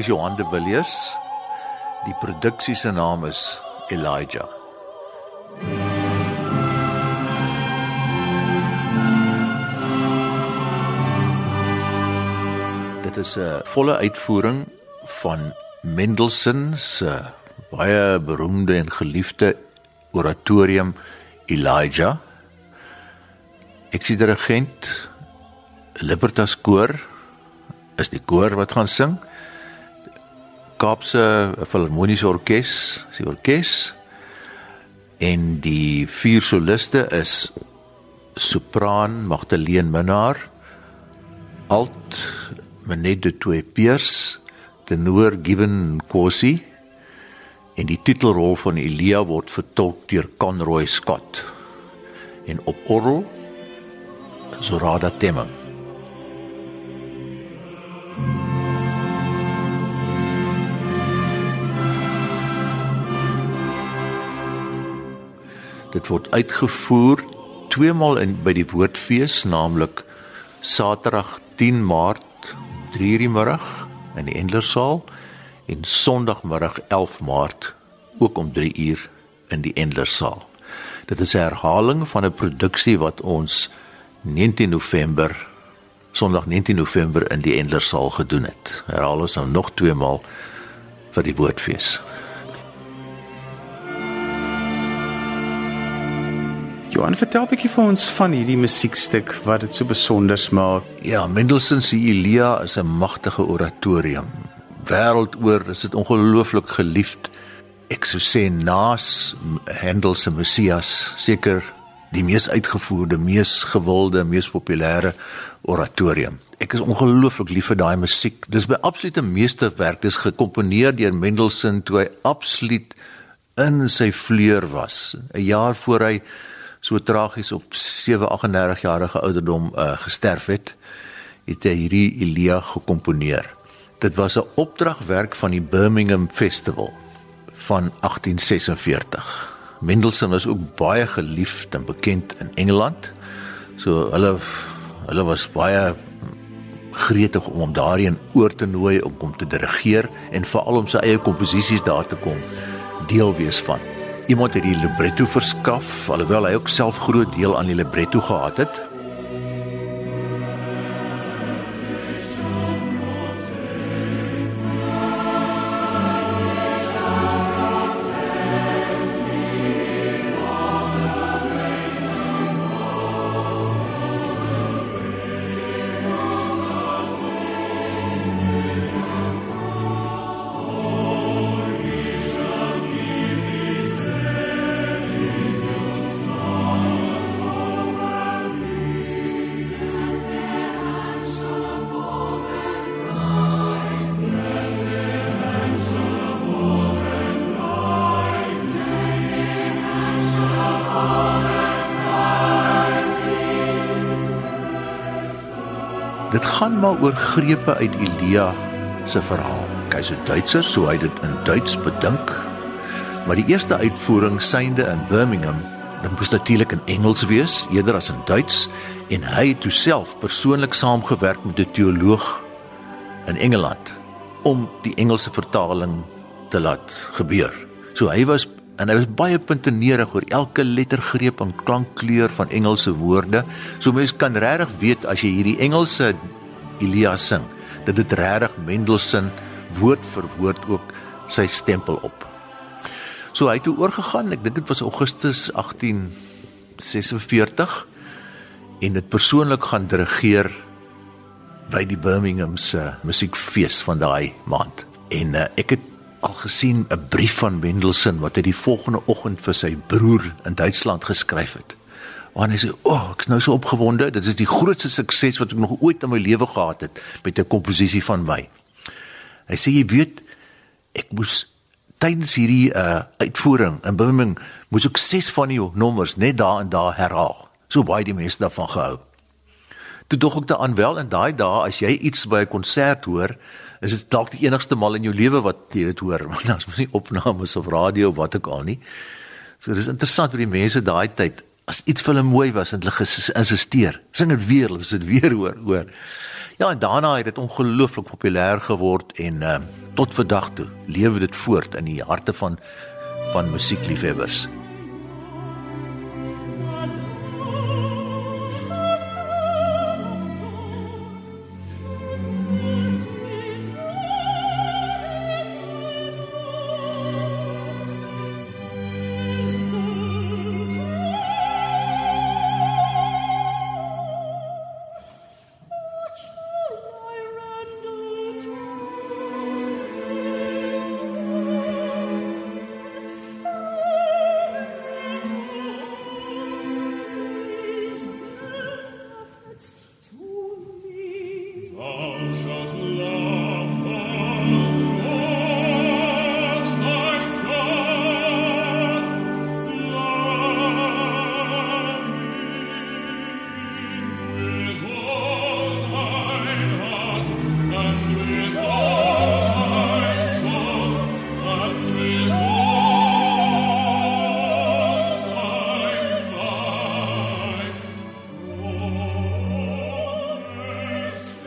is Johan de Villiers. Die produksie se naam is Elijah. Dit is 'n volle uitvoering van Mendelssohn se baie beroemde en geliefde oratorium Elijah. Ek sien die regent Libertas koor is die koor wat gaan sing. Kaapse Filharmoniese Orkees, is die orkes. En die vier soliste is sopraan Magdalene Minnar, alt Menet de Twee Peers, tenor Given Kosi en die titelrol van Elia word vertolk deur Conroy Scott. En op orgel Zorada Temming. Dit word uitgevoer twee maal in by die Woordfees, naamlik Saterdag 10 Maart 3:00 die middag in die Endlersaal en Sondagmiddag 11 Maart ook om 3:00 in die Endlersaal. Dit is 'n herhaling van 'n produksie wat ons 19 November Sondag 19 November in die Endlersaal gedoen het. Herhaal ons nou nog twee maal vir die Woordfees. Johan, vertel 'n bietjie vir ons van hierdie musiekstuk wat dit so besonder maak. Ja, Mendelssohn se Elia is 'n magtige oratorium. Wêreldoor is dit ongelooflik geliefd. Ek sou sê naas Handel se Messias seker die mees uitgevoerde, mees gewilde, mees populêre oratorium. Ek is ongelooflik lief vir daai musiek. Dis by absolute meesterwerk. Dis gekomponeer deur Mendelssohn toe hy absoluut in sy vleur was. 'n Jaar voor hy so tragies op 738 jarige ouderdom uh, gesterf het, het hy hierdie Elia gekomponeer. Dit was 'n opdragwerk van die Birmingham Festival van 1846. Mendelssohn was ook baie geliefd en bekend in Engeland. So hulle hulle was baie gretig om hom daarin oor te nooi om kom te dirigeer en veral om sy eie komposisies daar te kom deel wees van iemand het die libretto verskaf alhoewel hy ook self groot deel aan die libretto gehad het. Gaan maar oor grepe uit Elia se verhaal. Hy's 'n Duitser, so hy dit in Duits bedink. Maar die eerste uitvoering synde in Birmingham, dit moes natuurlik in Engels wees eerder as in Duits en hy het toe self persoonlik saamgewerk met 'n teoloog in Engeland om die Engelse vertaling te laat gebeur. So hy was en hy was baie puntenerig oor elke lettergreep en klankkleur van Engelse woorde. So mense kan regtig weet as jy hierdie Engelse Elia sing, dat dit regtig Mendelssohn woord vir woord ook sy stempel op. So hy het toe oorgegaan, ek dink dit was Augustus 1846 en dit persoonlik gaan dirigeer by die Birmingham se musiekfees van daai maand. En uh, ek het al gesien 'n brief van Mendelssohn wat hy die volgende oggend vir sy broer in Duitsland geskryf het. Waar hy sê: "O, oh, ek's nou so opgewonde. Dit is die grootste sukses wat ek nog ooit in my lewe gehad het met 'n komposisie van my." Hy sê: "Jy weet, ek moes tydens hierdie uh, uitvoering in Birmingham moes ek ses van die nommers net daar en daar herhaal. So baie die mense daarvan gehou." Toe dog ek daaraan wel in daai dae as jy iets by 'n konsert hoor, is dit dalk die enigste mal in jou lewe wat jy dit hoor, want daar's mos nie opnames of radio of wat ook al nie. So dis interessant hoe die mense daai tyd as iets vir hulle mooi was, het hulle geïnsisteer. Sing dit weer, as dit weer hoor, hoor. Ja, en daarna het dit ongelooflik populêr geword en uh, tot vandag toe lewe dit voort in die harte van van musiekliefhebbers. shall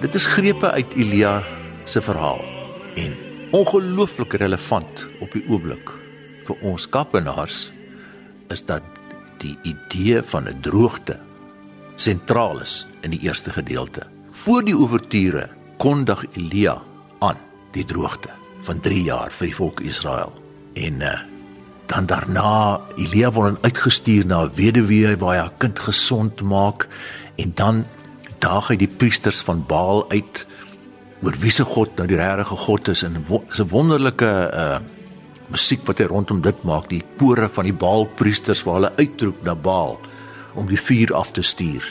Dit is grepe uit Elia se verhaal en ongelooflik relevant op die oomblik vir ons kappenaars is dat die idee van 'n droogte sentraal is in die eerste gedeelte. Voor die ouverture kondig Elia aan die droogte van 3 jaar vir die volk Israel. En uh, dan daarna Elia word uitgestuur na 'n weduwee waar hy haar kind gesond maak en dan daag hy die priesters van Baal uit oor wie se God nou die regte God is en 'n wonderlike uh musiek wat hy rondom dit maak die kore van die Baal priesters waar hulle uitroep na Baal om die vuur af te stuur.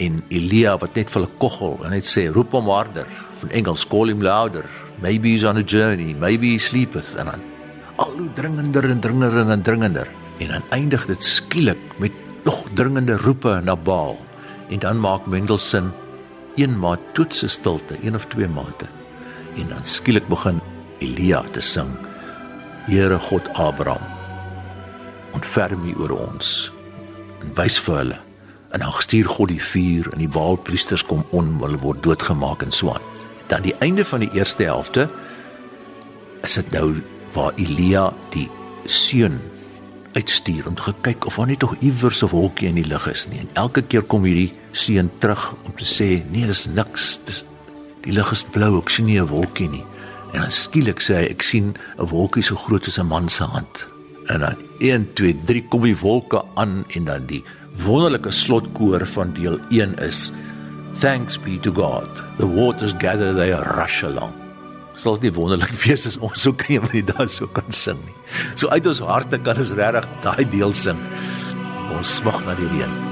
En Elia wat net vir hulle koggel en net sê roep hom harder. Van Engels call him louder. Maybe he's on a journey. Maybe he sleepeth. En dan al hoe dringender en dringender en dringender en dan eindig dit skielik met nog dringende roepe na Baal en dan maak Mendelssohn een maat toetse stilte, een of twee mate. En dan skielik begin Elia te sing. Here God Abraham, ontferm U oor ons en wys vir hulle. En dan stuur God die vuur en die Baalpriesters kom on, hulle word doodgemaak en so aan. Dan die einde van die eerste helfte is dit nou waar Elia die seun uitstuur om te kyk of daar nie tog iewers 'n wolkie in die lug is nie. En elke keer kom hierdie seun terug om te sê, "Nee, dis niks. Dis die lug is blou. Ek sien nie 'n wolkie nie." En dan skielik sê hy, "Ek sien 'n wolkie so groot as 'n man se hand." En dan 1 2 3 kom die wolke aan en dan die wonderlike slotkoor van deel 1 is Thanks be to God. The waters gather they rush along sal dit wonderlik wees as ons ook een van die dae so kan sing nie. So uit ons harte kan ons regtig daai deel sing. Ons smag na die reën.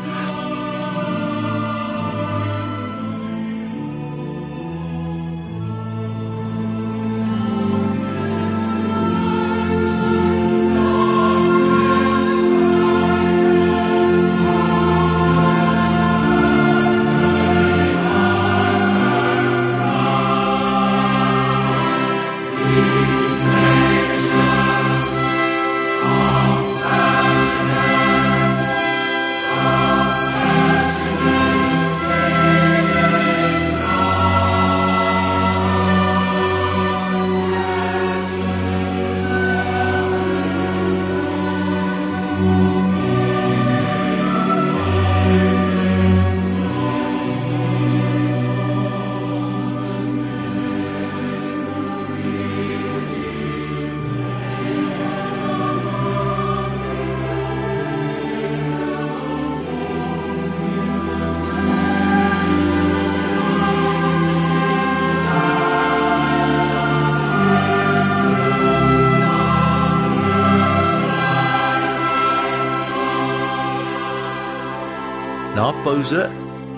Na pouse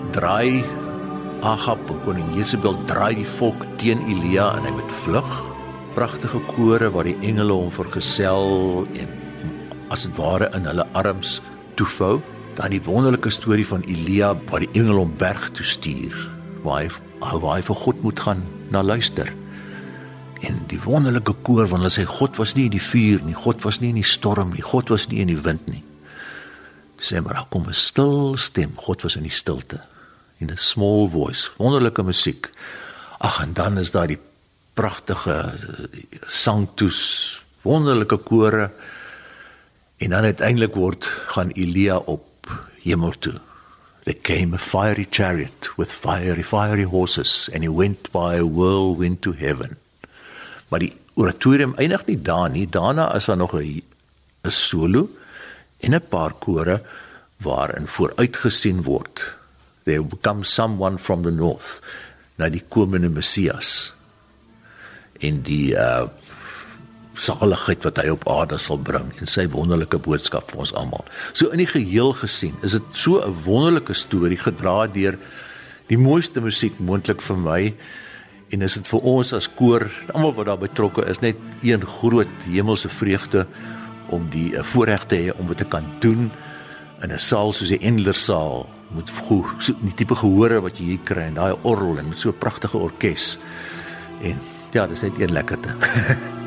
draai Agab en koning Jesebel draai die volk teen Elia en hy moet vlug. Pragtige kore waar die engele hom vergesel en as dit ware in hulle arms toevou. Dan die wonderlike storie van Elia waar die engele hom berg toe stuur waar hy waar hy vir God moet gaan na luister. En die wonderlike koor wanneer hulle sê God was nie in die vuur nie, God was nie in die storm nie, God was nie in die wind nie sê maar daar kom 'n stil stem. God was in die stilte. in 'n small voice, wonderlike musiek. Ag en dan is daar die pragtige sangtoes, wonderlike kore. En dan uiteindelik word gaan Elia op hemel toe. There came a fiery chariot with fiery fiery horses and he went by a whirlwind to heaven. Maar die oratorium eindig nie daar nie. Daarna is daar nog 'n 'n solo en 'n paar kore waarin vooruitgesien word. There will come someone from the north na die komende Messias. En die uh saligheid wat hy op aarde sal bring en sy wonderlike boodskap vir ons almal. So in die geheel gesien, is dit so 'n wonderlike storie gedra deur die mooiste musiek moontlik vir my en is dit vir ons as koor, almal wat daar betrokke is, net een groot hemelse vreugde om die eh, voorreg te hê om dit te kan doen in 'n saal soos die Endler saal met goed so die tipe gehore wat jy hier kry en daai orgel en met so 'n pragtige orkes. En ja, dis net een lekkerte.